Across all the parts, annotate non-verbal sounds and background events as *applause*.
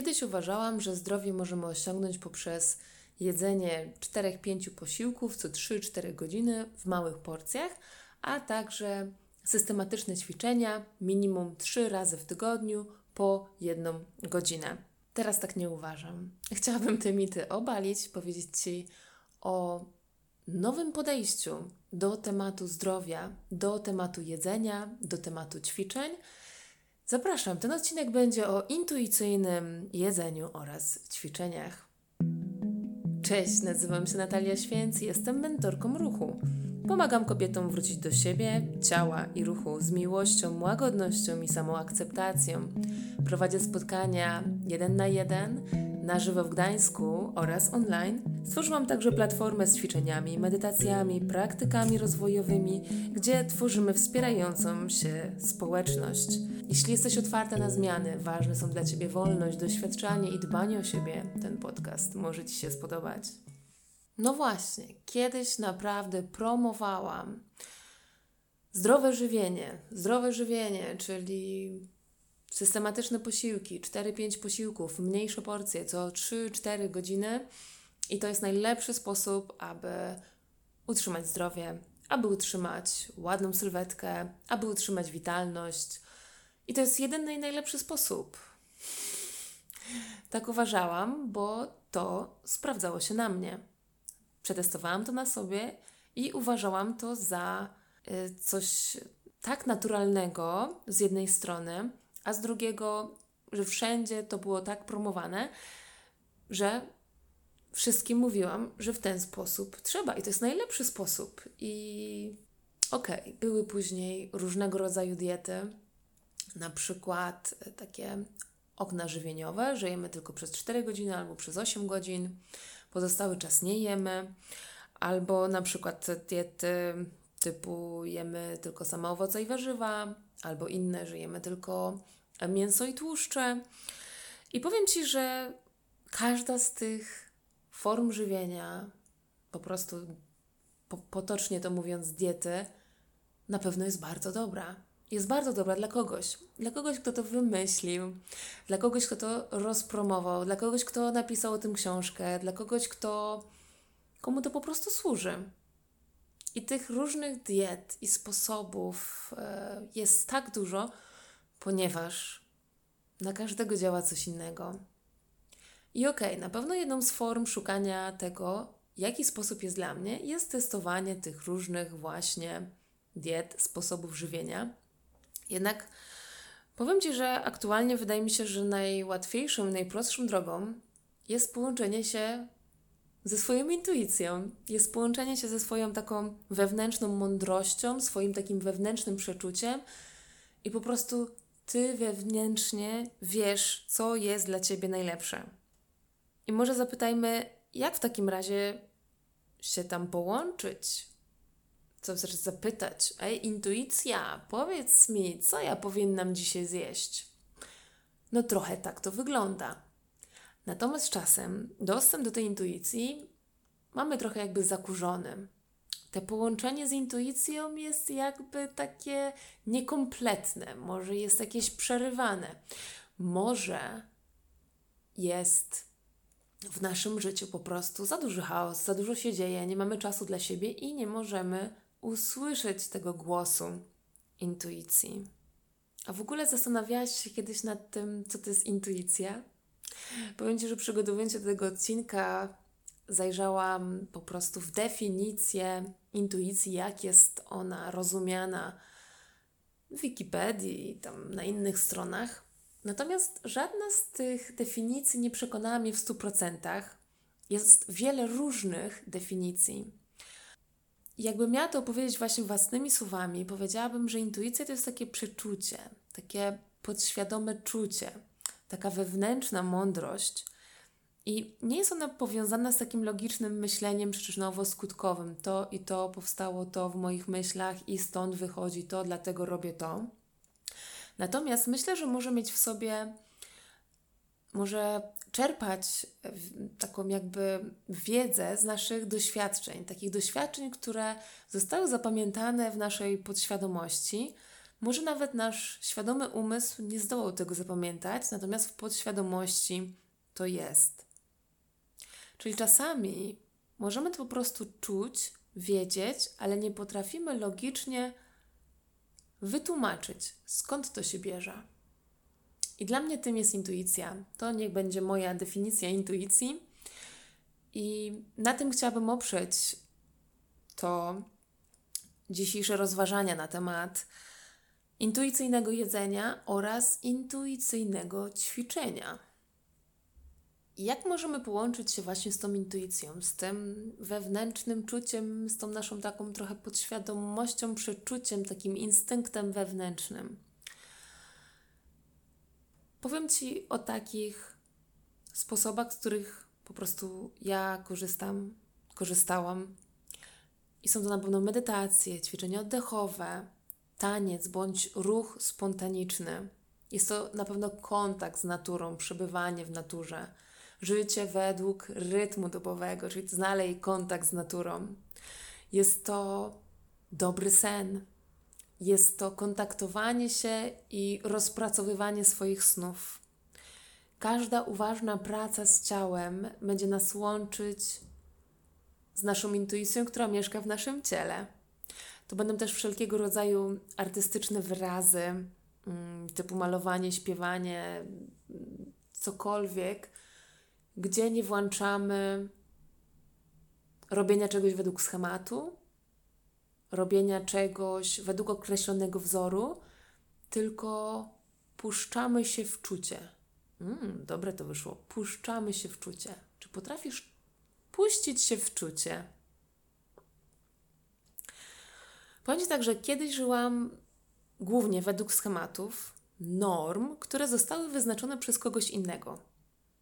Kiedyś uważałam, że zdrowie możemy osiągnąć poprzez jedzenie 4-5 posiłków co 3-4 godziny w małych porcjach, a także systematyczne ćwiczenia minimum 3 razy w tygodniu po jedną godzinę. Teraz tak nie uważam. Chciałabym te mity obalić, powiedzieć Ci o nowym podejściu do tematu zdrowia, do tematu jedzenia, do tematu ćwiczeń. Zapraszam, ten odcinek będzie o intuicyjnym jedzeniu oraz ćwiczeniach. Cześć, nazywam się Natalia Święc i jestem mentorką ruchu. Pomagam kobietom wrócić do siebie, ciała i ruchu z miłością, łagodnością i samoakceptacją. Prowadzę spotkania jeden na jeden na żywo w Gdańsku oraz online. Stworzyłam także platformę z ćwiczeniami, medytacjami, praktykami rozwojowymi, gdzie tworzymy wspierającą się społeczność. Jeśli jesteś otwarta na zmiany, ważne są dla Ciebie wolność, doświadczanie i dbanie o siebie, ten podcast może Ci się spodobać. No właśnie, kiedyś naprawdę promowałam zdrowe żywienie. Zdrowe żywienie, czyli systematyczne posiłki, 4-5 posiłków, mniejsze porcje co 3-4 godziny. I to jest najlepszy sposób, aby utrzymać zdrowie, aby utrzymać ładną sylwetkę, aby utrzymać witalność. I to jest jedyny i najlepszy sposób. Tak uważałam, bo to sprawdzało się na mnie. Przetestowałam to na sobie i uważałam to za y, coś tak naturalnego z jednej strony, a z drugiego, że wszędzie to było tak promowane, że wszystkim mówiłam, że w ten sposób trzeba i to jest najlepszy sposób. I okej, okay, były później różnego rodzaju diety, na przykład takie okna żywieniowe, że jemy tylko przez 4 godziny albo przez 8 godzin, pozostały czas nie jemy, albo na przykład diety typu jemy tylko same owoce i warzywa, albo inne, że jemy tylko mięso i tłuszcze. I powiem Ci, że każda z tych form żywienia, po prostu po, potocznie to mówiąc, diety, na pewno jest bardzo dobra. Jest bardzo dobra dla kogoś. Dla kogoś, kto to wymyślił, dla kogoś, kto to rozpromował, dla kogoś, kto napisał o tym książkę, dla kogoś, kto komu to po prostu służy. I tych różnych diet i sposobów e, jest tak dużo, ponieważ na każdego działa coś innego. I okej, okay, na pewno jedną z form szukania tego, jaki sposób jest dla mnie, jest testowanie tych różnych właśnie diet, sposobów żywienia. Jednak powiem Ci, że aktualnie wydaje mi się, że najłatwiejszą, najprostszą drogą jest połączenie się ze swoją intuicją, jest połączenie się ze swoją taką wewnętrzną mądrością, swoim takim wewnętrznym przeczuciem i po prostu ty wewnętrznie wiesz, co jest dla ciebie najlepsze. I może zapytajmy, jak w takim razie się tam połączyć? Co chcesz zapytać? Ej, intuicja, powiedz mi, co ja powinnam dzisiaj zjeść? No trochę tak to wygląda. Natomiast czasem dostęp do tej intuicji mamy trochę jakby zakurzony. Te połączenie z intuicją jest jakby takie niekompletne, może jest jakieś przerywane, może jest w naszym życiu po prostu za duży chaos, za dużo się dzieje, nie mamy czasu dla siebie i nie możemy usłyszeć tego głosu intuicji. A w ogóle zastanawiałaś się kiedyś nad tym, co to jest intuicja? Powiem Ci, że przygotowując się do tego odcinka, zajrzałam po prostu w definicję intuicji, jak jest ona rozumiana w Wikipedii i tam na innych stronach. Natomiast żadna z tych definicji nie przekonała mnie w 100%. Jest wiele różnych definicji. jakbym miała to opowiedzieć właśnie własnymi słowami, powiedziałabym, że intuicja to jest takie przeczucie, takie podświadome czucie, taka wewnętrzna mądrość, i nie jest ona powiązana z takim logicznym myśleniem przyczynowo-skutkowym. To i to powstało to w moich myślach i stąd wychodzi to, dlatego robię to. Natomiast myślę, że może mieć w sobie, może czerpać taką jakby wiedzę z naszych doświadczeń, takich doświadczeń, które zostały zapamiętane w naszej podświadomości, Może nawet nasz świadomy umysł nie zdołał tego zapamiętać, natomiast w podświadomości to jest. Czyli czasami możemy to po prostu czuć, wiedzieć, ale nie potrafimy logicznie wytłumaczyć, skąd to się bierze. I dla mnie tym jest intuicja. To niech będzie moja definicja intuicji. I na tym chciałabym oprzeć to dzisiejsze rozważania na temat intuicyjnego jedzenia oraz intuicyjnego ćwiczenia. Jak możemy połączyć się właśnie z tą intuicją, z tym wewnętrznym czuciem, z tą naszą taką trochę podświadomością, przeczuciem, takim instynktem wewnętrznym? Powiem Ci o takich sposobach, z których po prostu ja korzystam, korzystałam. I są to na pewno medytacje, ćwiczenia oddechowe, taniec bądź ruch spontaniczny. Jest to na pewno kontakt z naturą, przebywanie w naturze, życie według rytmu dobowego, czyli znaleźć kontakt z naturą. Jest to dobry sen, jest to kontaktowanie się i rozpracowywanie swoich snów. Każda uważna praca z ciałem będzie nas łączyć z naszą intuicją, która mieszka w naszym ciele. To będą też wszelkiego rodzaju artystyczne wyrazy, mm, typu malowanie, śpiewanie, cokolwiek, gdzie nie włączamy robienia czegoś według schematu, robienia czegoś według określonego wzoru, tylko puszczamy się w czucie. Mm, dobre to wyszło. Puszczamy się w czucie. Czy potrafisz puścić się w czucie? Powiem Ci tak, że kiedyś żyłam głównie według schematów, norm, które zostały wyznaczone przez kogoś innego.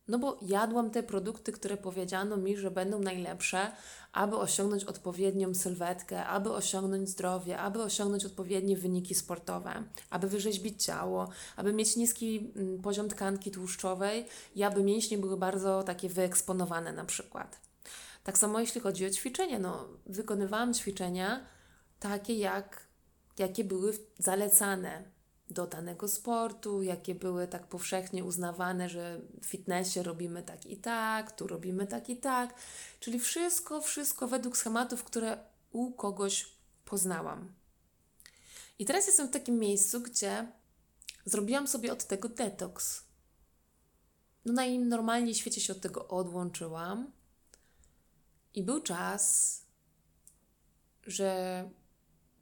No bo jadłam te produkty, które powiedziano mi, że będą najlepsze, aby osiągnąć odpowiednią sylwetkę, aby osiągnąć zdrowie, aby osiągnąć odpowiednie wyniki sportowe, aby wyrzeźbić ciało, aby mieć niski mm, poziom tkanki tłuszczowej i aby mięśnie były bardzo takie wyeksponowane na przykład. Tak samo jeśli chodzi o ćwiczenia, no wykonywałam ćwiczenia takie jak, jakie były zalecane do danego sportu, jakie były tak powszechnie uznawane, że w fitnessie robimy tak i tak, tu robimy tak i tak. Czyli wszystko, wszystko według schematów, które u kogoś poznałam. I teraz jestem w takim miejscu, gdzie zrobiłam sobie od tego detoks. No najnormalniej w świecie się od tego odłączyłam. I był czas, że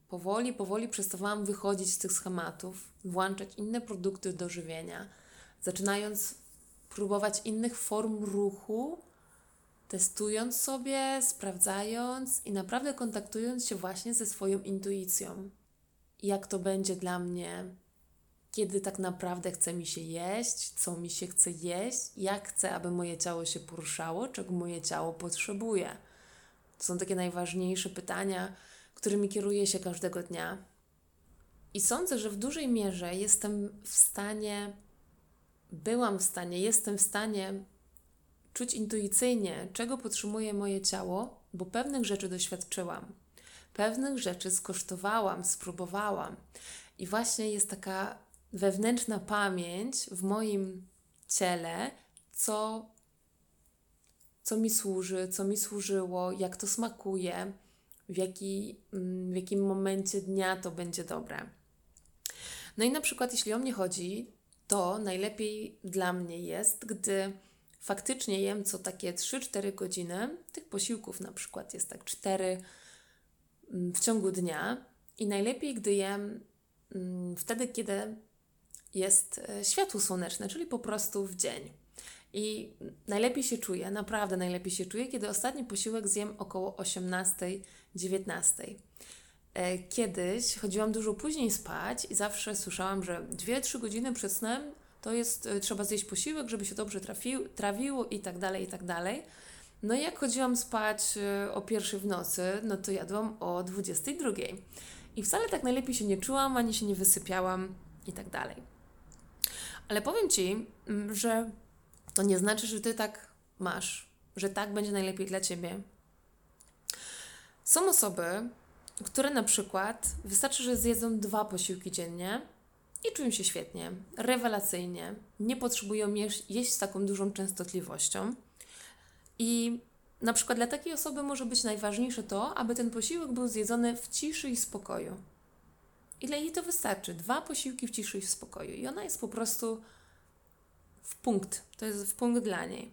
powoli, powoli przestawałam wychodzić z tych schematów, włączać inne produkty do żywienia, zaczynając próbować innych form ruchu, testując sobie, sprawdzając i naprawdę kontaktując się właśnie ze swoją intuicją. Jak to będzie dla mnie, kiedy tak naprawdę chce mi się jeść, co mi się chce jeść, jak chcę, aby moje ciało się poruszało, czego moje ciało potrzebuje. To są takie najważniejsze pytania, którymi kieruję się każdego dnia. I sądzę, że w dużej mierze jestem w stanie, byłam w stanie, jestem w stanie czuć intuicyjnie, czego potrzebuje moje ciało, bo pewnych rzeczy doświadczyłam, pewnych rzeczy skosztowałam, spróbowałam. I właśnie jest taka wewnętrzna pamięć w moim ciele, co, co mi służy, co mi służyło, jak to smakuje w, jaki, mm, w jakim momencie dnia to będzie dobre. No i na przykład, jeśli o mnie chodzi, to najlepiej dla mnie jest, gdy faktycznie jem co takie 3-4 godziny. Tych posiłków na przykład jest tak 4 mm, w ciągu dnia. I najlepiej, gdy jem mm, wtedy, kiedy jest e, światło słoneczne, czyli po prostu w dzień. I najlepiej się czuję, naprawdę najlepiej się czuję, kiedy ostatni posiłek zjem około 18-19. E, kiedyś chodziłam dużo później spać i zawsze słyszałam, że 2-3 godziny przed snem to jest, e, trzeba zjeść posiłek, żeby się dobrze trafił, trawiło i tak dalej, i tak dalej. No i jak chodziłam spać e, o pierwszej w nocy, no to jadłam o 22. I wcale tak najlepiej się nie czułam, ani się nie wysypiałam i tak dalej. Ale powiem Ci, mm, że to nie znaczy, że Ty tak masz, że tak będzie najlepiej dla Ciebie. Są osoby, które na przykład wystarczy, że zjedzą dwa posiłki dziennie i czują się świetnie, rewelacyjnie, nie potrzebują jeść, z taką dużą częstotliwością. I na przykład dla takiej osoby może być najważniejsze to, aby ten posiłek był zjedzony w ciszy i spokoju. I dla jej to wystarczy. Dwa posiłki w ciszy i w spokoju. I ona jest po prostu w punkt. To jest w punkt dla niej.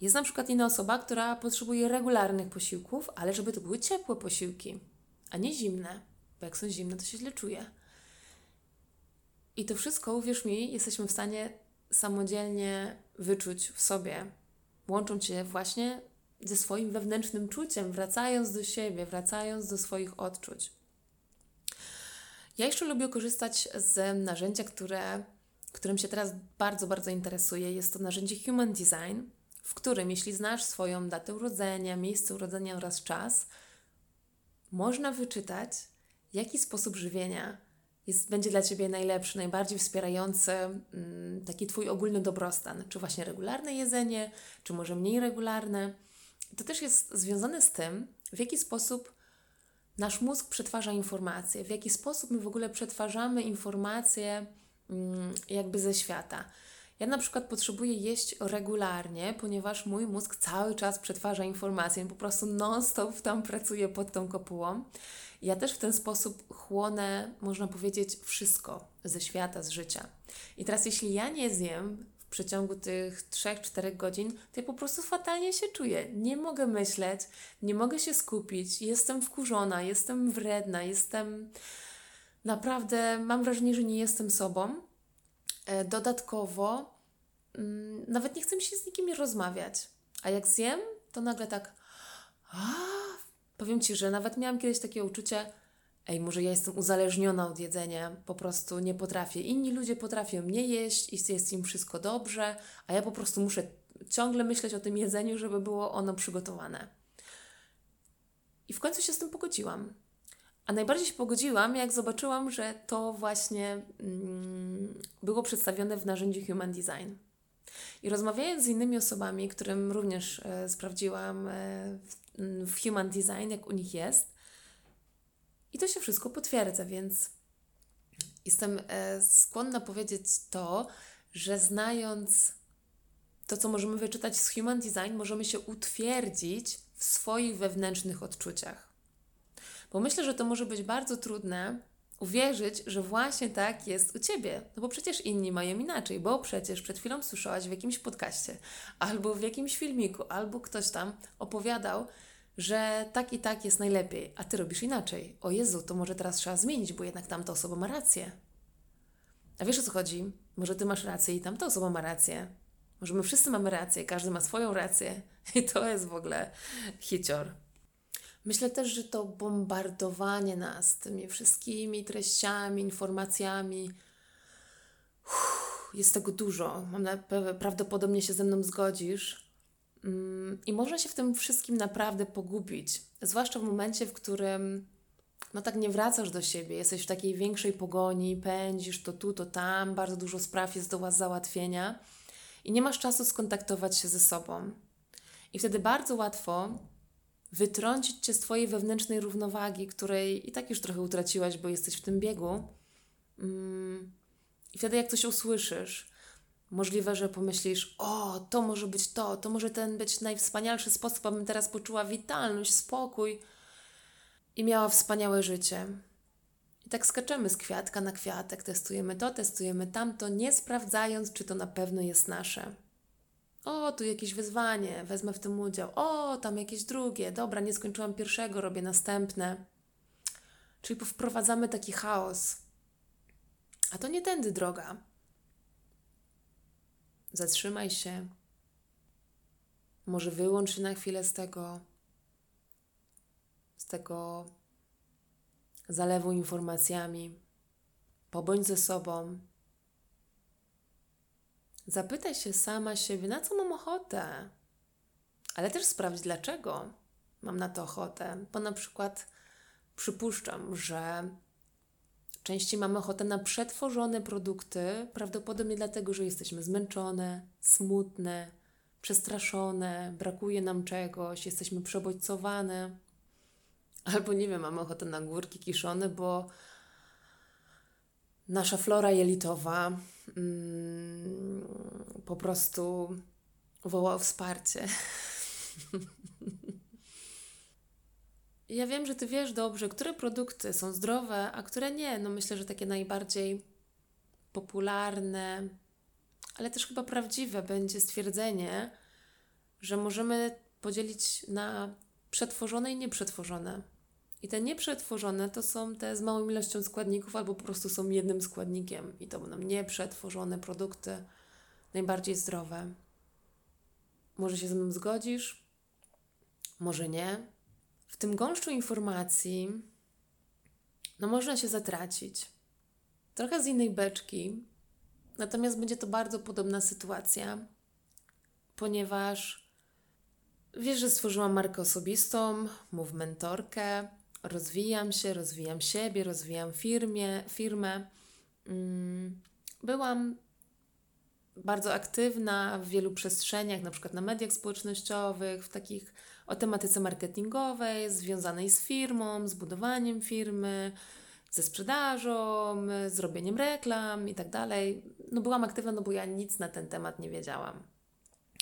Jest na przykład inna osoba, która potrzebuje regularnych posiłków, ale żeby to były ciepłe posiłki, a nie zimne, bo jak są zimne, to się źle czuje. I to wszystko, uwierz mi, jesteśmy w stanie samodzielnie wyczuć w sobie, łącząc się właśnie ze swoim wewnętrznym czuciem, wracając do siebie, wracając do swoich odczuć. Ja jeszcze lubię korzystać z narzędzia, które, którym się teraz bardzo, bardzo interesuję. Jest to narzędzie Human Design, w którym, jeśli znasz swoją datę urodzenia, miejsce urodzenia oraz czas, można wyczytać, jaki sposób żywienia jest, będzie dla Ciebie najlepszy, najbardziej wspierający mm, taki Twój ogólny dobrostan. Czy właśnie regularne jedzenie, czy może mniej regularne. To też jest związane z tym, w jaki sposób nasz mózg przetwarza informacje, w jaki sposób my w ogóle przetwarzamy informacje jakby ze świata. Ja na przykład potrzebuję jeść regularnie, ponieważ mój mózg cały czas przetwarza informacje, po prostu non-stop tam pracuje pod tą kopułą. Ja też w ten sposób chłonę, można powiedzieć, wszystko ze świata, z życia. I teraz, jeśli ja nie zjem w przeciągu tych 3-4 godzin, to ja po prostu fatalnie się czuję. Nie mogę myśleć, nie mogę się skupić, jestem wkurzona, jestem wredna, jestem naprawdę, mam wrażenie, że nie jestem sobą. E, dodatkowo, mm, nawet nie chcę mi się z nikim rozmawiać. A jak zjem, to nagle tak. Powiem ci, że nawet miałam kiedyś takie uczucie, ej, może ja jestem uzależniona od jedzenia, po prostu nie potrafię. Inni ludzie potrafią nie jeść i jest im wszystko dobrze, a ja po prostu muszę ciągle myśleć o tym jedzeniu, żeby było ono przygotowane. I w końcu się z tym pogodziłam. A najbardziej się pogodziłam, jak zobaczyłam, że to właśnie mm, było przedstawione w narzędziu Human Design. I rozmawiając z innymi osobami, którym również e, sprawdziłam e, w, w Human Design, jak u nich jest, i to się wszystko potwierdza, więc jestem e, skłonna powiedzieć to, że znając to, co możemy wyczytać z Human Design, możemy się utwierdzić w swoich wewnętrznych odczuciach. Bo myślę, że to może być bardzo trudne uwierzyć, że właśnie tak jest u ciebie. No bo przecież inni mają inaczej, bo przecież przed chwilą słyszałaś w jakimś podcaście, albo w jakimś filmiku, albo ktoś tam opowiadał, że tak i tak jest najlepiej, a ty robisz inaczej. O Jezu, to może teraz trzeba zmienić, bo jednak tamta osoba ma rację. A wiesz o co chodzi? Może ty masz rację i tamta osoba ma rację. Może my wszyscy mamy rację, każdy ma swoją rację. *laughs* I to jest w ogóle hicior. Myślę też, że to bombardowanie nas tymi wszystkimi treściami, informacjami, jest tego dużo. Mam na, prawdopodobnie się ze mną zgodzisz. Mm, I można się w tym wszystkim naprawdę pogubić. Zwłaszcza w momencie, w którym no tak nie wracasz do siebie, jesteś w takiej większej pogoni, pędzisz to tu, to tam, bardzo dużo spraw jest do Was załatwienia i nie masz czasu skontaktować się ze sobą. I wtedy bardzo łatwo wytrącić cię z twojej wewnętrznej równowagi, której i tak już trochę utraciłaś, bo jesteś w tym biegu. Mm. I wtedy, jak coś usłyszysz, możliwe, że pomyślisz: O, to może być to, to może ten być najwspanialszy sposób, abym teraz poczuła witalność, spokój i miała wspaniałe życie. I tak skaczemy z kwiatka na kwiatek, testujemy to, testujemy tamto, nie sprawdzając, czy to na pewno jest nasze. O, tu jakieś wyzwanie, wezmę w tym udział. O, tam jakieś drugie. Dobra, nie skończyłam pierwszego, robię następne. Czyli wprowadzamy taki chaos. A to nie tędy droga. Zatrzymaj się. Może wyłącz się na chwilę z tego, z tego zalewu informacjami. Pobądź ze sobą. Zapytaj się sama siebie, na co mam ochotę, ale też sprawdź, dlaczego mam na to ochotę. Bo na przykład przypuszczam, że częściej mamy ochotę na przetworzone produkty, prawdopodobnie dlatego, że jesteśmy zmęczone, smutne, przestraszone, brakuje nam czegoś, jesteśmy przebodźcowane. Albo nie wiem, mamy ochotę na górki kiszone, bo nasza flora jelitowa mm, po prostu woła o wsparcie. *laughs* ja wiem, że Ty wiesz dobrze, które produkty są zdrowe, a które nie. No myślę, że takie najbardziej popularne, ale też chyba prawdziwe będzie stwierdzenie, że możemy podzielić na przetworzone i nieprzetworzone. I te nieprzetworzone to są te z małą ilością składników, albo po prostu są jednym składnikiem. I to będą nieprzetworzone produkty, najbardziej zdrowe. Może się ze mną zgodzisz, może nie. W tym gąszczu informacji, no można się zatracić. Trochę z innej beczki, natomiast będzie to bardzo podobna sytuacja, ponieważ wiesz, że stworzyłam markę osobistą, mów mentorkę, rozwijam się, rozwijam siebie, rozwijam firmie, firmę. Mm, byłam bardzo aktywna w wielu przestrzeniach, na przykład na mediach społecznościowych, w takich o tematyce marketingowej, związanej z firmą, z budowaniem firmy, ze sprzedażą, z robieniem reklam i tak dalej. No byłam aktywna, no bo ja nic na ten temat nie wiedziałam.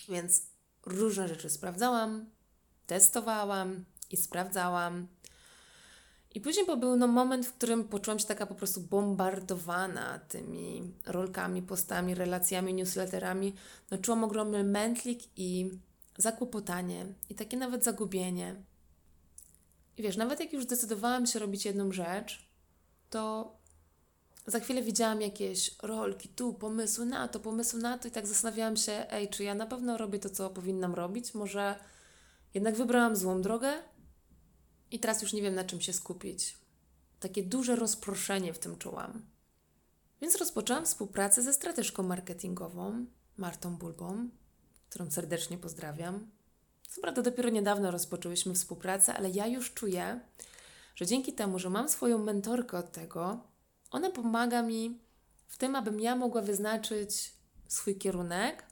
Więc różne rzeczy sprawdzałam, testowałam i sprawdzałam. I później był no, moment, w którym poczułam się taka po prostu bombardowana tymi rolkami, postami, relacjami, newsletterami. No, czułam ogromny mętlik i zakłopotanie, i takie nawet zagubienie. I wiesz, nawet jak już zdecydowałam się robić jedną rzecz, to za chwilę widziałam jakieś rolki, tu pomysły na to, pomysły na to, i tak zastanawiałam się, ej, czy ja na pewno robię to, co powinnam robić? Może jednak wybrałam złą drogę? I teraz już nie wiem, na czym się skupić. Takie duże rozproszenie w tym czułam. Więc rozpoczęłam współpracę ze strateżką marketingową, Martą Bulbą, którą serdecznie pozdrawiam. Co prawda, dopiero niedawno rozpoczęłyśmy współpracę, ale ja już czuję, że dzięki temu, że mam swoją mentorkę od tego, ona pomaga mi w tym, abym ja mogła wyznaczyć swój kierunek.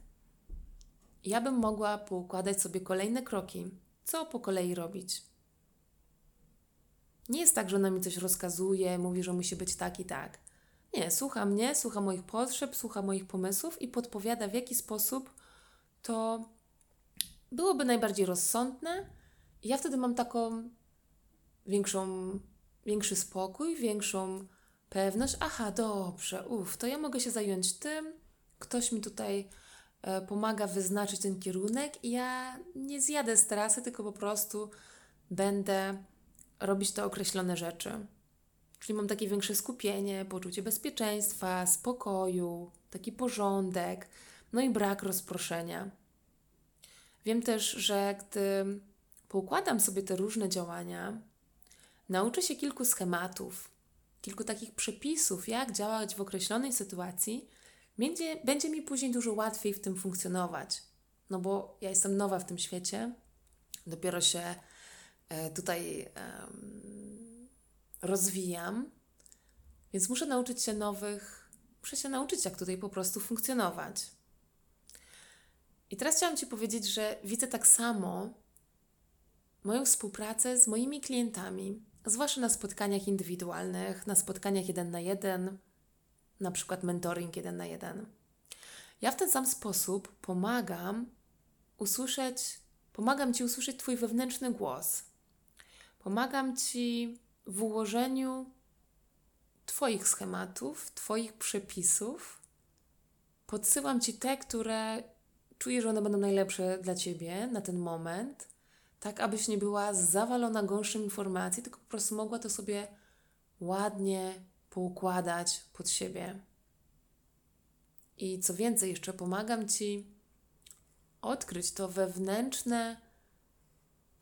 Ja bym mogła poukładać sobie kolejne kroki, co po kolei robić. Nie jest tak, że ona mi coś rozkazuje, mówi, że musi być tak i tak. Nie, słucha mnie, słucha moich potrzeb, słucha moich pomysłów i podpowiada, w jaki sposób to byłoby najbardziej rozsądne. I ja wtedy mam taką większą, większy spokój, większą pewność. Aha, dobrze, uff, to ja mogę się zająć tym. Ktoś mi tutaj e, pomaga wyznaczyć ten kierunek i ja nie zjadę z trasy, tylko po prostu będę robić te określone rzeczy. Czyli mam takie większe skupienie, poczucie bezpieczeństwa, spokoju, taki porządek, no i brak rozproszenia. Wiem też, że gdy poukładam sobie te różne działania, nauczę się kilku schematów, kilku takich przepisów, jak działać w określonej sytuacji, będzie, będzie mi później dużo łatwiej w tym funkcjonować. No bo ja jestem nowa w tym świecie, dopiero się tutaj um, rozwijam, więc muszę nauczyć się nowych, muszę się nauczyć, jak tutaj po prostu funkcjonować. I teraz chciałam Ci powiedzieć, że widzę tak samo moją współpracę z moimi klientami, zwłaszcza na spotkaniach indywidualnych, na spotkaniach jeden na jeden, na przykład mentoring jeden na jeden. Ja w ten sam sposób pomagam usłyszeć, pomagam Ci usłyszeć Twój wewnętrzny głos, Pomagam Ci w ułożeniu Twoich schematów, Twoich przepisów. Podsyłam Ci te, które czuję, że one będą najlepsze dla Ciebie na ten moment, tak abyś nie była zawalona gąszczem informacji, tylko po prostu mogła to sobie ładnie poukładać pod siebie. I co więcej, jeszcze pomagam Ci odkryć to wewnętrzne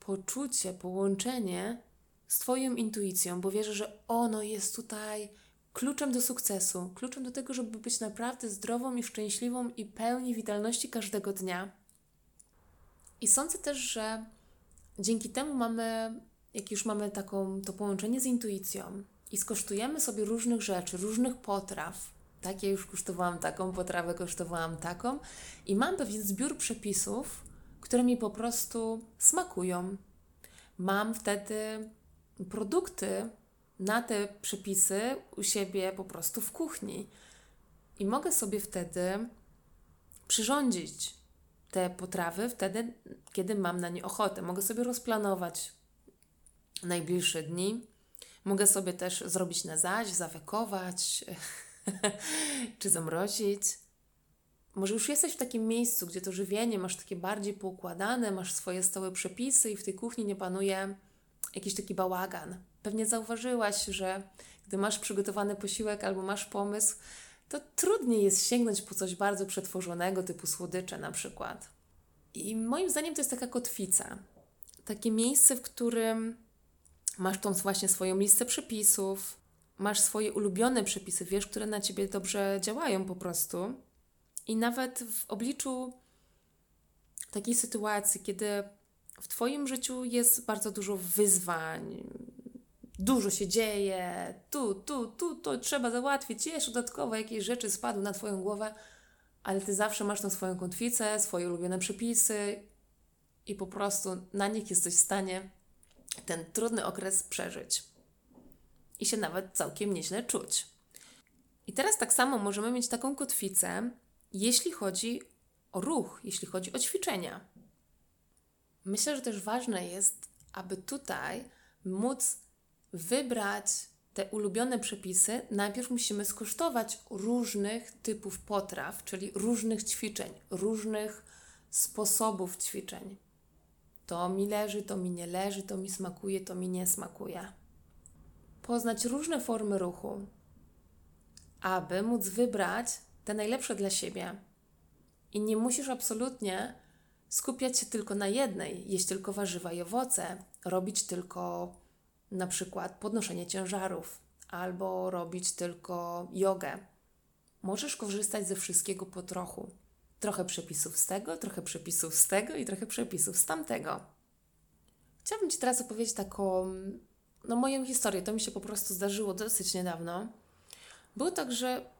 poczucie, połączenie z Twoją intuicją, bo wierzę, że ono jest tutaj kluczem do sukcesu, kluczem do tego, żeby być naprawdę zdrową i szczęśliwą i pełni witalności każdego dnia. I sądzę też, że dzięki temu mamy, jak już mamy taką, to połączenie z intuicją i skosztujemy sobie różnych rzeczy, różnych potraw, tak, ja już kosztowałam taką potrawę, kosztowałam taką i mam pewien zbiór przepisów, które mi po prostu smakują. Mam wtedy produkty na te przepisy u siebie po prostu w kuchni. I mogę sobie wtedy przyrządzić te potrawy wtedy, kiedy mam na nie ochotę. Mogę sobie rozplanować najbliższe dni. Mogę sobie też zrobić na zaś, zawekować *laughs* czy zamrozić. Może już jesteś w takim miejscu, gdzie to żywienie masz takie bardziej poukładane, masz swoje stałe przepisy i w tej kuchni nie panuje jakiś taki bałagan. Pewnie zauważyłaś, że gdy masz przygotowany posiłek albo masz pomysł, to trudniej jest sięgnąć po coś bardzo przetworzonego, typu słodycze na przykład. I moim zdaniem to jest taka kotwica. Takie miejsce, w którym masz tą właśnie swoją listę przepisów, masz swoje ulubione przepisy, wiesz, które na ciebie dobrze działają po prostu. I nawet w obliczu takiej sytuacji, kiedy w Twoim życiu jest bardzo dużo wyzwań, dużo się dzieje, tu, tu, tu, to trzeba załatwić, jeszcze dodatkowo jakieś rzeczy spadły na Twoją głowę, ale Ty zawsze masz tą swoją kotwicę, swoje ulubione przepisy i po prostu na nich jesteś w stanie ten trudny okres przeżyć i się nawet całkiem nieźle czuć. I teraz tak samo możemy mieć taką kotwicę, jeśli chodzi o ruch, jeśli chodzi o ćwiczenia. Myślę, że też ważne jest, aby tutaj móc wybrać te ulubione przepisy, najpierw musimy skosztować różnych typów potraw, czyli różnych ćwiczeń, różnych sposobów ćwiczeń. To mi leży, to mi nie leży, to mi smakuje, to mi nie smakuje. Poznać różne formy ruchu, aby móc wybrać te najlepsze dla siebie. I nie musisz absolutnie skupiać się tylko na jednej, jeść tylko warzywa i owoce, robić tylko na przykład podnoszenie ciężarów albo robić tylko jogę. Możesz korzystać ze wszystkiego po trochu. Trochę przepisów z tego, trochę przepisów z tego i trochę przepisów z tamtego. Chciałabym Ci teraz opowiedzieć taką, no moją historię. To mi się po prostu zdarzyło dosyć niedawno. Było tak, że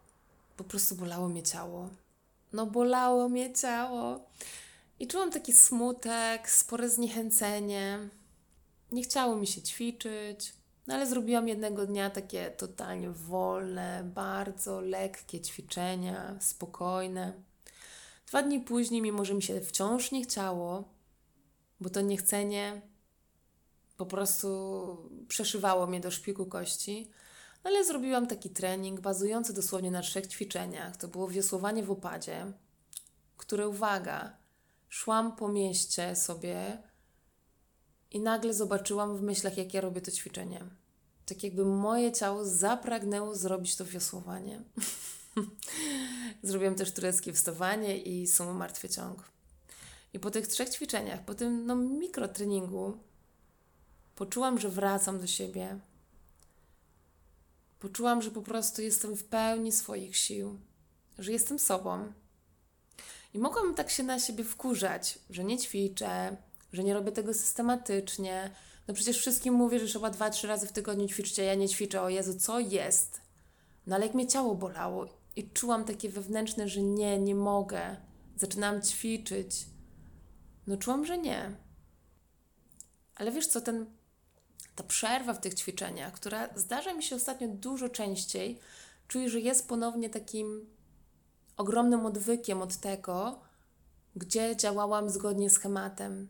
po prostu bolało mnie ciało. No bolało mnie ciało. I czułam taki smutek, spore zniechęcenie. Nie chciało mi się ćwiczyć, no ale zrobiłam jednego dnia takie totalnie wolne, bardzo lekkie ćwiczenia, spokojne. Dwa dni później, mimo że mi się wciąż nie chciało, bo to niechcenie po prostu przeszywało mnie do szpiku kości, ale zrobiłam taki trening bazujący dosłownie na trzech ćwiczeniach. To było wiosłowanie w opadzie, które, uwaga, szłam po mieście sobie i nagle zobaczyłam w myślach, jak ja robię to ćwiczenie. Tak jakby moje ciało zapragnęło zrobić to wiosłowanie. *laughs* Zrobiłam też tureckie wstawanie i sumo martwy ciąg. I po tych trzech ćwiczeniach, po tym no, mikrotreningu, poczułam, że wracam do siebie. Poczułam, że po prostu jestem w pełni swoich sił, że jestem sobą. I mogłam tak się na siebie wkurzać, że nie ćwiczę, że nie robię tego systematycznie. No przecież wszystkim mówię, że trzeba dwa, trzy razy w tygodniu ćwiczyć, a ja nie ćwiczę. O Jezu, co jest? No ale jak mnie ciało bolało i czułam takie wewnętrzne, że nie, nie mogę. Zaczynałam ćwiczyć. No czułam, że nie. Ale wiesz co, ten, ta przerwa w tych ćwiczeniach, która zdarza mi się ostatnio dużo częściej, czuję, że jest ponownie takim ogromnym odwykiem od tego, gdzie działałam zgodnie z schematem,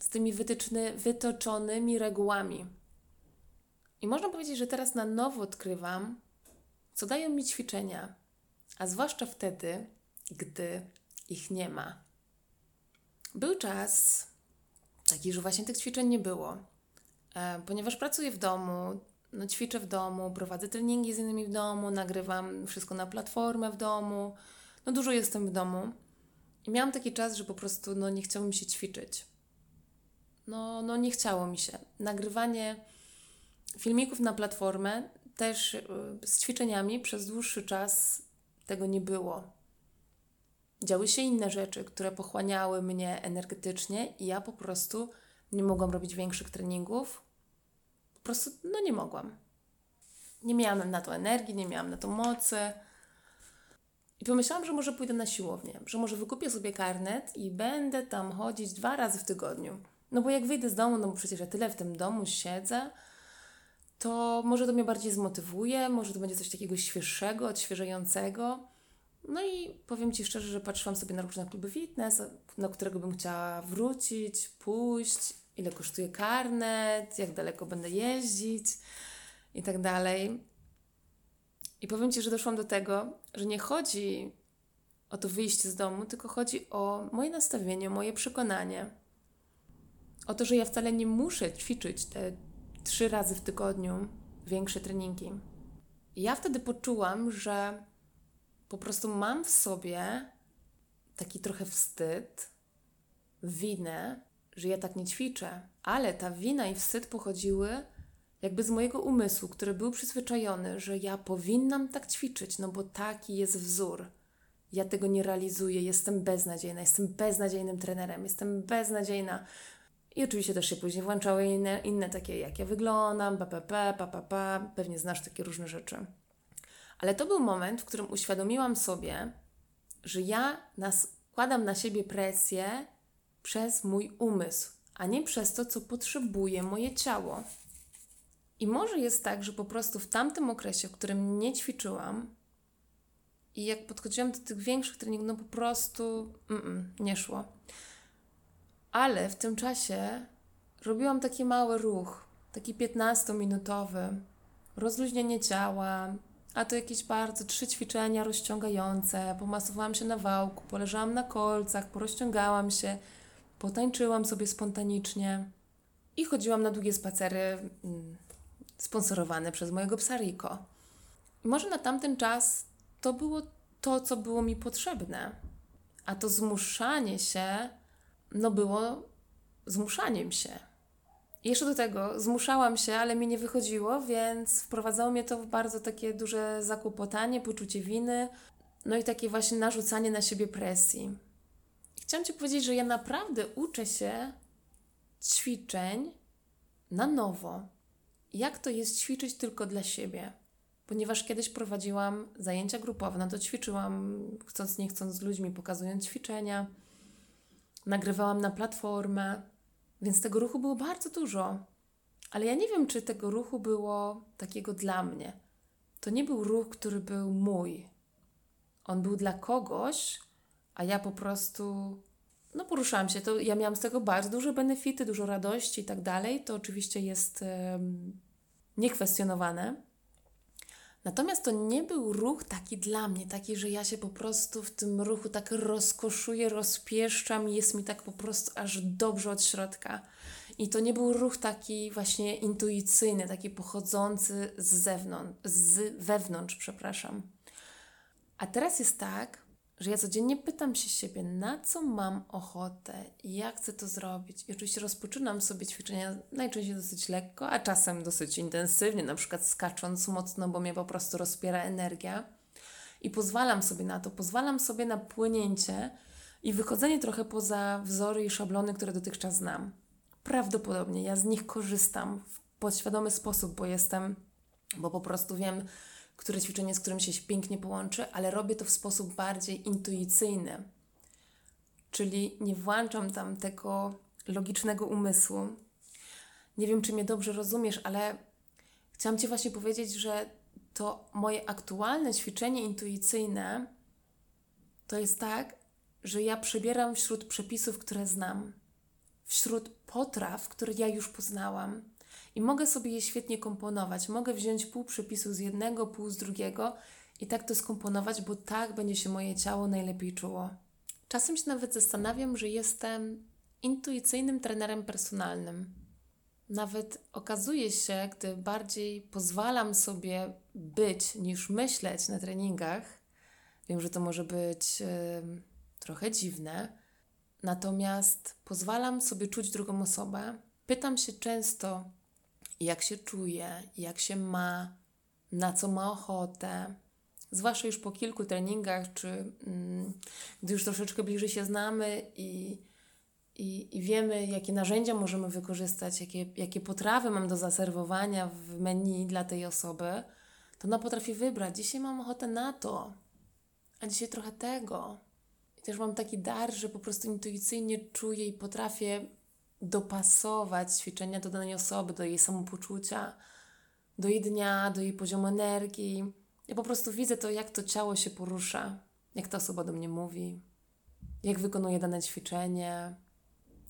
z tymi wytyczny, wytoczonymi regułami. I można powiedzieć, że teraz na nowo odkrywam, co dają mi ćwiczenia, a zwłaszcza wtedy, gdy ich nie ma. Był czas taki, że właśnie tych ćwiczeń nie było, ponieważ pracuję w domu, no, ćwiczę w domu, prowadzę treningi z innymi w domu, nagrywam wszystko na platformę w domu, no dużo jestem w domu. I miałam taki czas, że po prostu no, nie chciałam się ćwiczyć no, no nie chciało mi się. Nagrywanie filmików na platformę też y, z ćwiczeniami przez dłuższy czas tego nie było. Działy się inne rzeczy, które pochłaniały mnie energetycznie i ja po prostu nie mogłam robić większych treningów. Prostu no nie mogłam. Nie miałam na to energii, nie miałam na to mocy. I pomyślałam, że może pójdę na siłownię, że może wykupię sobie karnet i będę tam chodzić dwa razy w tygodniu No bo jak wyjdę z domu, no bo przecież ja tyle w tym domu siedzę, to może to mnie bardziej zmotywuje, może to będzie coś takiego świeższego, odświeżającego. No i powiem Ci szczerze, że patrzyłam sobie na różne kluby fitness, na którego bym chciała wrócić, pójść, ile kosztuje karnet, jak daleko będę jeździć i tak dalej. I powiem Ci, że doszłam do tego, że nie chodzi o to wyjście z domu, tylko chodzi o moje nastawienie, moje przekonanie. O to, że ja wcale nie muszę ćwiczyć te trzy razy w tygodniu większe treningi. I ja wtedy poczułam, że po prostu mam w sobie taki trochę wstyd, winę, że ja tak nie ćwiczę. Ale ta wina i wstyd pochodziły jakby z mojego umysłu, który był przyzwyczajony, że ja powinnam tak ćwiczyć, no bo taki jest wzór. Ja tego nie realizuję, jestem beznadziejna, jestem beznadziejnym trenerem, jestem beznadziejna. I oczywiście też się później włączały inne, inne takie, jak ja wyglądam, PPP, pa, pewnie znasz takie różne rzeczy. Ale to był moment, w którym uświadomiłam sobie, że ja nas, kładam na siebie presję przez mój umysł, a nie przez to, co potrzebuje moje ciało. I może jest tak, że po prostu w tamtym okresie, w którym nie ćwiczyłam i jak podchodziłam do tych większych treningów, no po prostu mm -mm, nie szło. Ale w tym czasie robiłam taki mały ruch, taki 15-minutowy, rozluźnienie ciała, a to jakieś bardzo trzy ćwiczenia rozciągające. Pomasowałam się na wałku, poleżałam na kolcach, porozciągałam się, potańczyłam sobie spontanicznie i chodziłam na długie spacery mm, sponsorowane przez mojego psa Rico. Może na tamten czas to było to, co było mi potrzebne. A to zmuszanie się, no było zmuszaniem się. Jeszcze do tego zmuszałam się, ale mi nie wychodziło, więc wprowadzało mnie to w bardzo takie duże zakłopotanie, poczucie winy, no i takie właśnie narzucanie na siebie presji. Chciałam Ci powiedzieć, że ja naprawdę uczę się ćwiczeń na nowo. Jak to jest ćwiczyć tylko dla siebie? Ponieważ kiedyś prowadziłam zajęcia grupowe, no to ćwiczyłam chcąc nie chcąc z ludźmi, pokazując ćwiczenia. Nagrywałam na platformę, więc tego ruchu było bardzo dużo. Ale ja nie wiem, czy tego ruchu było takiego dla mnie. To nie był ruch, który był mój. On był dla kogoś, a ja po prostu no poruszałam się. To ja miałam z tego bardzo duże benefity, dużo radości i tak dalej. To oczywiście jest um, niekwestionowane. Natomiast to nie był ruch taki dla mnie, taki, że ja się po prostu w tym ruchu tak rozkoszuję, rozpieszczam i jest mi tak po prostu aż dobrze od środka. I to nie był ruch taki właśnie intuicyjny, taki pochodzący z zewnątrz, z wewnątrz, przepraszam. A teraz jest tak, że ja codziennie pytam się siebie, na co mam ochotę i jak chcę to zrobić. I oczywiście rozpoczynam sobie ćwiczenia najczęściej dosyć lekko, a czasem dosyć intensywnie, na przykład skacząc mocno, bo mnie po prostu rozpiera energia. I pozwalam sobie na to, pozwalam sobie na płynięcie i wychodzenie trochę poza wzory i szablony, które dotychczas znam. Prawdopodobnie ja z nich korzystam w podświadomy sposób, bo jestem, bo po prostu wiem, które ćwiczenie z którym się pięknie połączy, ale robię to w sposób bardziej intuicyjny. Czyli nie włączam tam tego logicznego umysłu. Nie wiem, czy mnie dobrze rozumiesz, ale chciałam Ci właśnie powiedzieć, że to moje aktualne ćwiczenie intuicyjne to jest tak, że ja przebieram wśród przepisów, które znam, wśród potraw, które ja już poznałam, i mogę sobie je świetnie komponować. Mogę wziąć pół przepisu z jednego, pół z drugiego i tak to skomponować, bo tak będzie się moje ciało najlepiej czuło. Czasem się nawet zastanawiam, że jestem intuicyjnym trenerem personalnym. Nawet okazuje się, gdy bardziej pozwalam sobie być niż myśleć na treningach, wiem, że to może być yy, trochę dziwne, natomiast pozwalam sobie czuć drugą osobę. Pytam się często, jak się czuje, jak się ma, na co ma ochotę. Zwłaszcza już po kilku treningach, czy mm, gdy już troszeczkę bliżej się znamy i, i, i wiemy, jakie narzędzia możemy wykorzystać, jakie, jakie potrawy mam do zaserwowania w menu dla tej osoby, to ona potrafi wybrać. Dzisiaj mam ochotę na to, a dzisiaj trochę tego. I też mam taki dar, że po prostu intuicyjnie czuję i potrafię dopasować ćwiczenia do danej osoby, do jej samopoczucia, do jej dnia, do jej poziomu energii. Ja po prostu widzę to, jak to ciało się porusza, jak ta osoba do mnie mówi, jak wykonuje dane ćwiczenie,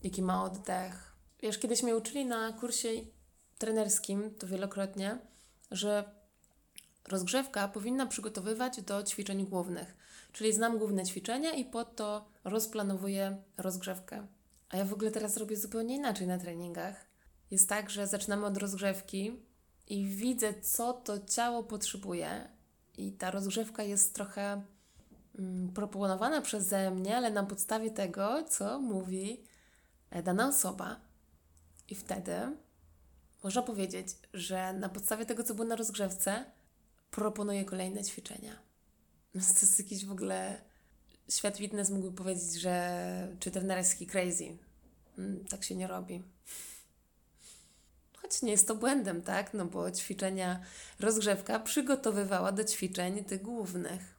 jaki ma oddech. Wiesz, kiedyś mnie uczyli na kursie trenerskim, to wielokrotnie, że rozgrzewka powinna przygotowywać do ćwiczeń głównych. Czyli znam główne ćwiczenia i po to rozplanowuję rozgrzewkę. A ja w ogóle teraz robię zupełnie inaczej na treningach. Jest tak, że zaczynamy od rozgrzewki i widzę, co to ciało potrzebuje. I ta rozgrzewka jest trochę mm, proponowana przeze mnie, ale na podstawie tego, co mówi e, dana osoba. I wtedy można powiedzieć, że na podstawie tego, co było na rozgrzewce, proponuję kolejne ćwiczenia. *laughs* To jest jakiś w ogóle świat fitness mógłby powiedzieć, że czy trenerski crazy. Mm, tak się nie robi. Choć nie jest to błędem, tak? No bo ćwiczenia rozgrzewka przygotowywała do ćwiczeń tych głównych.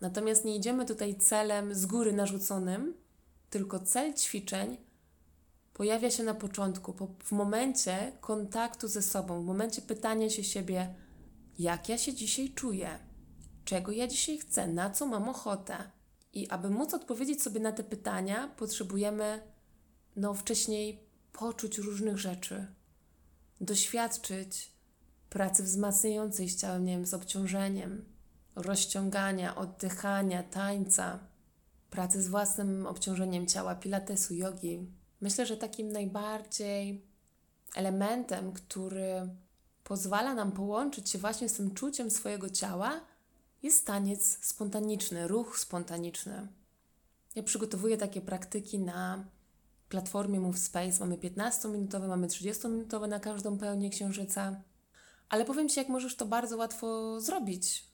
Natomiast nie idziemy tutaj celem z góry narzuconym, tylko cel ćwiczeń pojawia się na początku, w momencie kontaktu ze sobą, w momencie pytania się siebie, jak ja się dzisiaj czuję, czego ja dzisiaj chcę, na co mam ochotę. I aby móc odpowiedzieć sobie na te pytania, potrzebujemy no, wcześniej poczuć różnych rzeczy, doświadczyć pracy wzmacniającej z ciałem, nie wiem, z obciążeniem, rozciągania, oddychania, tańca, pracy z własnym obciążeniem ciała, pilatesu, jogi. Myślę, że takim najbardziej elementem, który pozwala nam połączyć się właśnie z tym czuciem swojego ciała, jest taniec spontaniczny, ruch spontaniczny. Ja przygotowuję takie praktyki na platformie Move Space. Mamy 15-minutowe, mamy 30-minutowe na każdą pełnię księżyca. Ale powiem Ci, jak możesz to bardzo łatwo zrobić.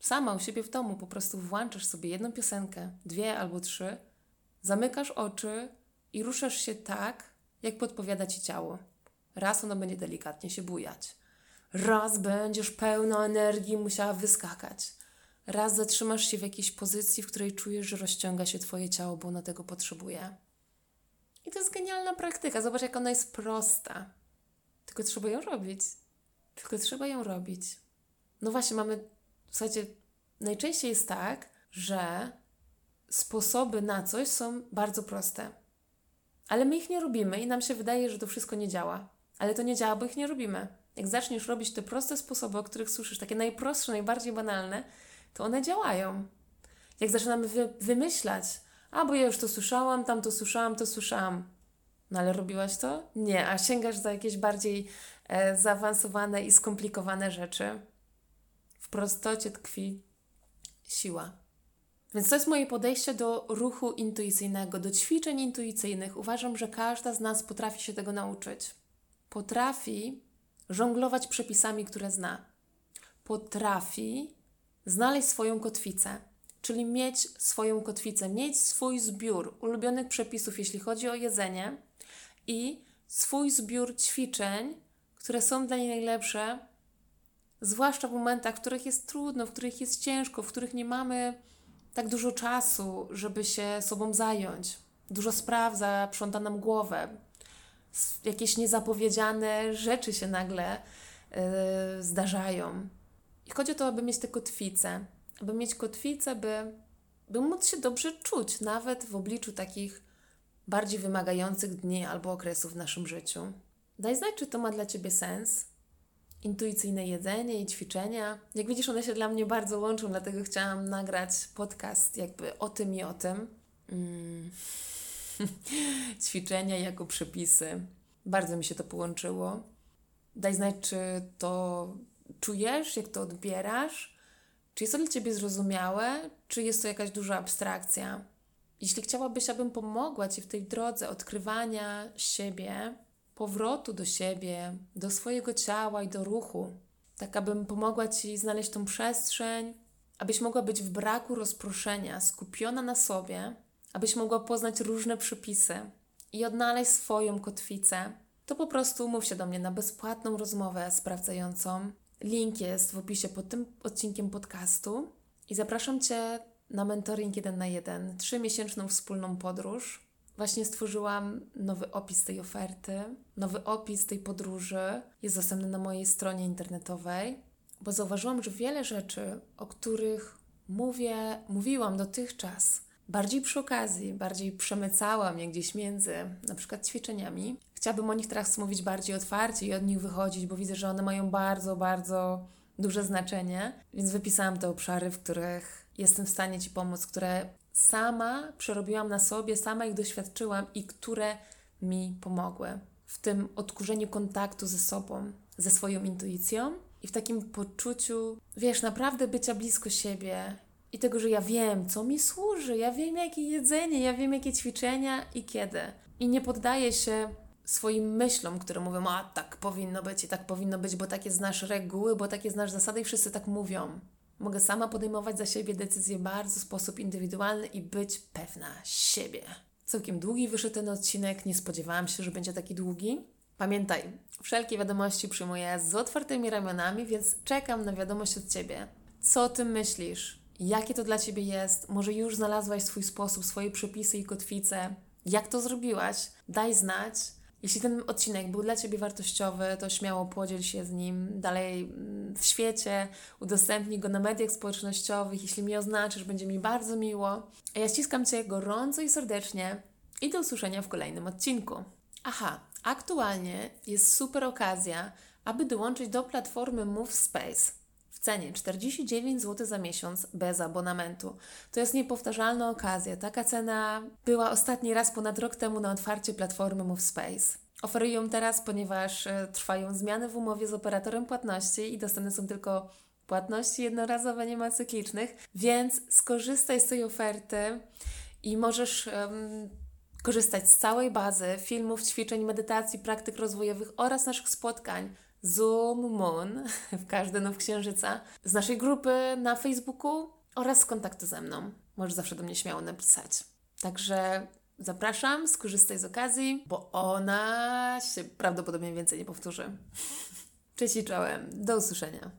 Sama u siebie w domu po prostu włączasz sobie jedną piosenkę, dwie albo trzy, zamykasz oczy i ruszasz się tak, jak podpowiada Ci ciało. Raz ono będzie delikatnie się bujać. Raz będziesz pełna energii musiała wyskakać. Raz zatrzymasz się w jakiejś pozycji, w której czujesz, że rozciąga się Twoje ciało, bo ono tego potrzebuje. I to jest genialna praktyka. Zobacz, jak ona jest prosta. Tylko trzeba ją robić. Tylko trzeba ją robić. No właśnie, mamy, słuchajcie, najczęściej jest tak, że sposoby na coś są bardzo proste. Ale my ich nie robimy i nam się wydaje, że to wszystko nie działa. Ale to nie działa, bo ich nie robimy. Jak zaczniesz robić te proste sposoby, o których słyszysz, takie najprostsze, najbardziej banalne, to one działają. Jak zaczynamy wy wymyślać, a bo ja już to słyszałam, tam to słyszałam, to słyszałam. No ale robiłaś to? Nie, a sięgasz za jakieś bardziej e, zaawansowane i skomplikowane rzeczy. W prostocie tkwi siła. Więc to jest moje podejście do ruchu intuicyjnego, do ćwiczeń intuicyjnych. Uważam, że każda z nas potrafi się tego nauczyć. Potrafi żonglować przepisami, które zna. Potrafi znaleźć swoją kotwicę, czyli mieć swoją kotwicę, mieć swój zbiór ulubionych przepisów, jeśli chodzi o jedzenie i swój zbiór ćwiczeń, które są dla niej najlepsze, zwłaszcza w momentach, w których jest trudno, w których jest ciężko, w których nie mamy tak dużo czasu, żeby się sobą zająć. Dużo spraw zaprząta nam głowę. Jakieś niezapowiedziane rzeczy się nagle yy, zdarzają. I chodzi o to, aby mieć tę kotwicę, aby mieć kotwicę, by, by móc się dobrze czuć, nawet w obliczu takich bardziej wymagających dni albo okresów w naszym życiu. Daj znać, czy to ma dla Ciebie sens. Intuicyjne jedzenie i ćwiczenia. Jak widzisz, one się dla mnie bardzo łączą, dlatego chciałam nagrać podcast jakby o tym i o tym. Mm. *laughs* ćwiczenia jako przepisy. Bardzo mi się to połączyło. Daj znać, czy to czujesz, jak to odbierasz? Czy jest to dla Ciebie zrozumiałe, czy jest to jakaś duża abstrakcja? Jeśli chciałabyś, abym pomogła Ci w tej drodze odkrywania siebie, powrotu do siebie, do swojego ciała i do ruchu, tak abym pomogła Ci znaleźć tą przestrzeń, abyś mogła być w braku rozproszenia, skupiona na sobie, abyś mogła poznać różne przepisy i odnaleźć swoją kotwicę, to po prostu mów się do mnie na bezpłatną rozmowę sprawdzającą. Link jest w opisie pod tym odcinkiem podcastu i zapraszam Cię na mentoring 1 na 1, trzymiesięczną wspólną podróż. Właśnie stworzyłam nowy opis tej oferty. Nowy opis tej podróży jest dostępny na mojej stronie internetowej, bo zauważyłam, że wiele rzeczy, o których mówię, mówiłam dotychczas, bardziej przy okazji, bardziej przemycałam je gdzieś między na przykład ćwiczeniami. Chciałabym o nich teraz mówić bardziej otwarcie i od nich wychodzić, bo widzę, że one mają bardzo, bardzo duże znaczenie, więc wypisałam te obszary, w których jestem w stanie Ci pomóc, które sama przerobiłam na sobie, sama ich doświadczyłam i które mi pomogły w tym odkurzeniu kontaktu ze sobą, ze swoją intuicją i w takim poczuciu, wiesz, naprawdę bycia blisko siebie i tego, że ja wiem, co mi służy, ja wiem, jakie jedzenie, ja wiem, jakie ćwiczenia i kiedy. I nie poddaję się swoim myślom, które mówią, a tak powinno być i tak powinno być, bo takie znasz reguły, bo takie znasz zasady i wszyscy tak mówią. Mogę sama podejmować za siebie decyzje bardzo w sposób indywidualny i być pewna siebie. Całkiem długi wyszedł ten odcinek, nie spodziewałam się, że będzie taki długi. Pamiętaj, wszelkie wiadomości przyjmuję z otwartymi ramionami, więc czekam na wiadomość od Ciebie. Co Ty myślisz? Jakie to dla Ciebie jest? Może już znalazłaś swój sposób, swoje przepisy i kotwice? Jak to zrobiłaś? Daj znać. Jeśli ten odcinek był dla Ciebie wartościowy, to śmiało podziel się z nim dalej mm, w świecie, udostępnij go na mediach społecznościowych. Jeśli mi oznaczysz, będzie mi bardzo miło. A ja ściskam Cię gorąco i serdecznie i do usłyszenia w kolejnym odcinku. Aha, aktualnie jest super okazja, aby dołączyć do platformy MoveSpace cenie 49 zł za miesiąc bez abonamentu. To jest niepowtarzalna okazja. Taka cena była ostatni raz ponad rok temu na otwarcie platformy MoveSpace. Oferuję ją teraz, ponieważ e, trwają zmiany w umowie z operatorem płatności i dostępne są tylko płatności jednorazowe, nie ma cyklicznych, więc skorzystaj z tej oferty i możesz um, korzystać z całej bazy filmów, ćwiczeń, medytacji, praktyk rozwojowych oraz naszych spotkań Zoom Moon *laughs* w każdy now księżyca, z naszej grupy na Facebooku oraz z kontaktu ze mną. Możesz zawsze do mnie śmiało napisać. Także zapraszam, skorzystaj z okazji, bo ona się prawdopodobnie więcej nie powtórzy. Cześć i czołem. Do usłyszenia.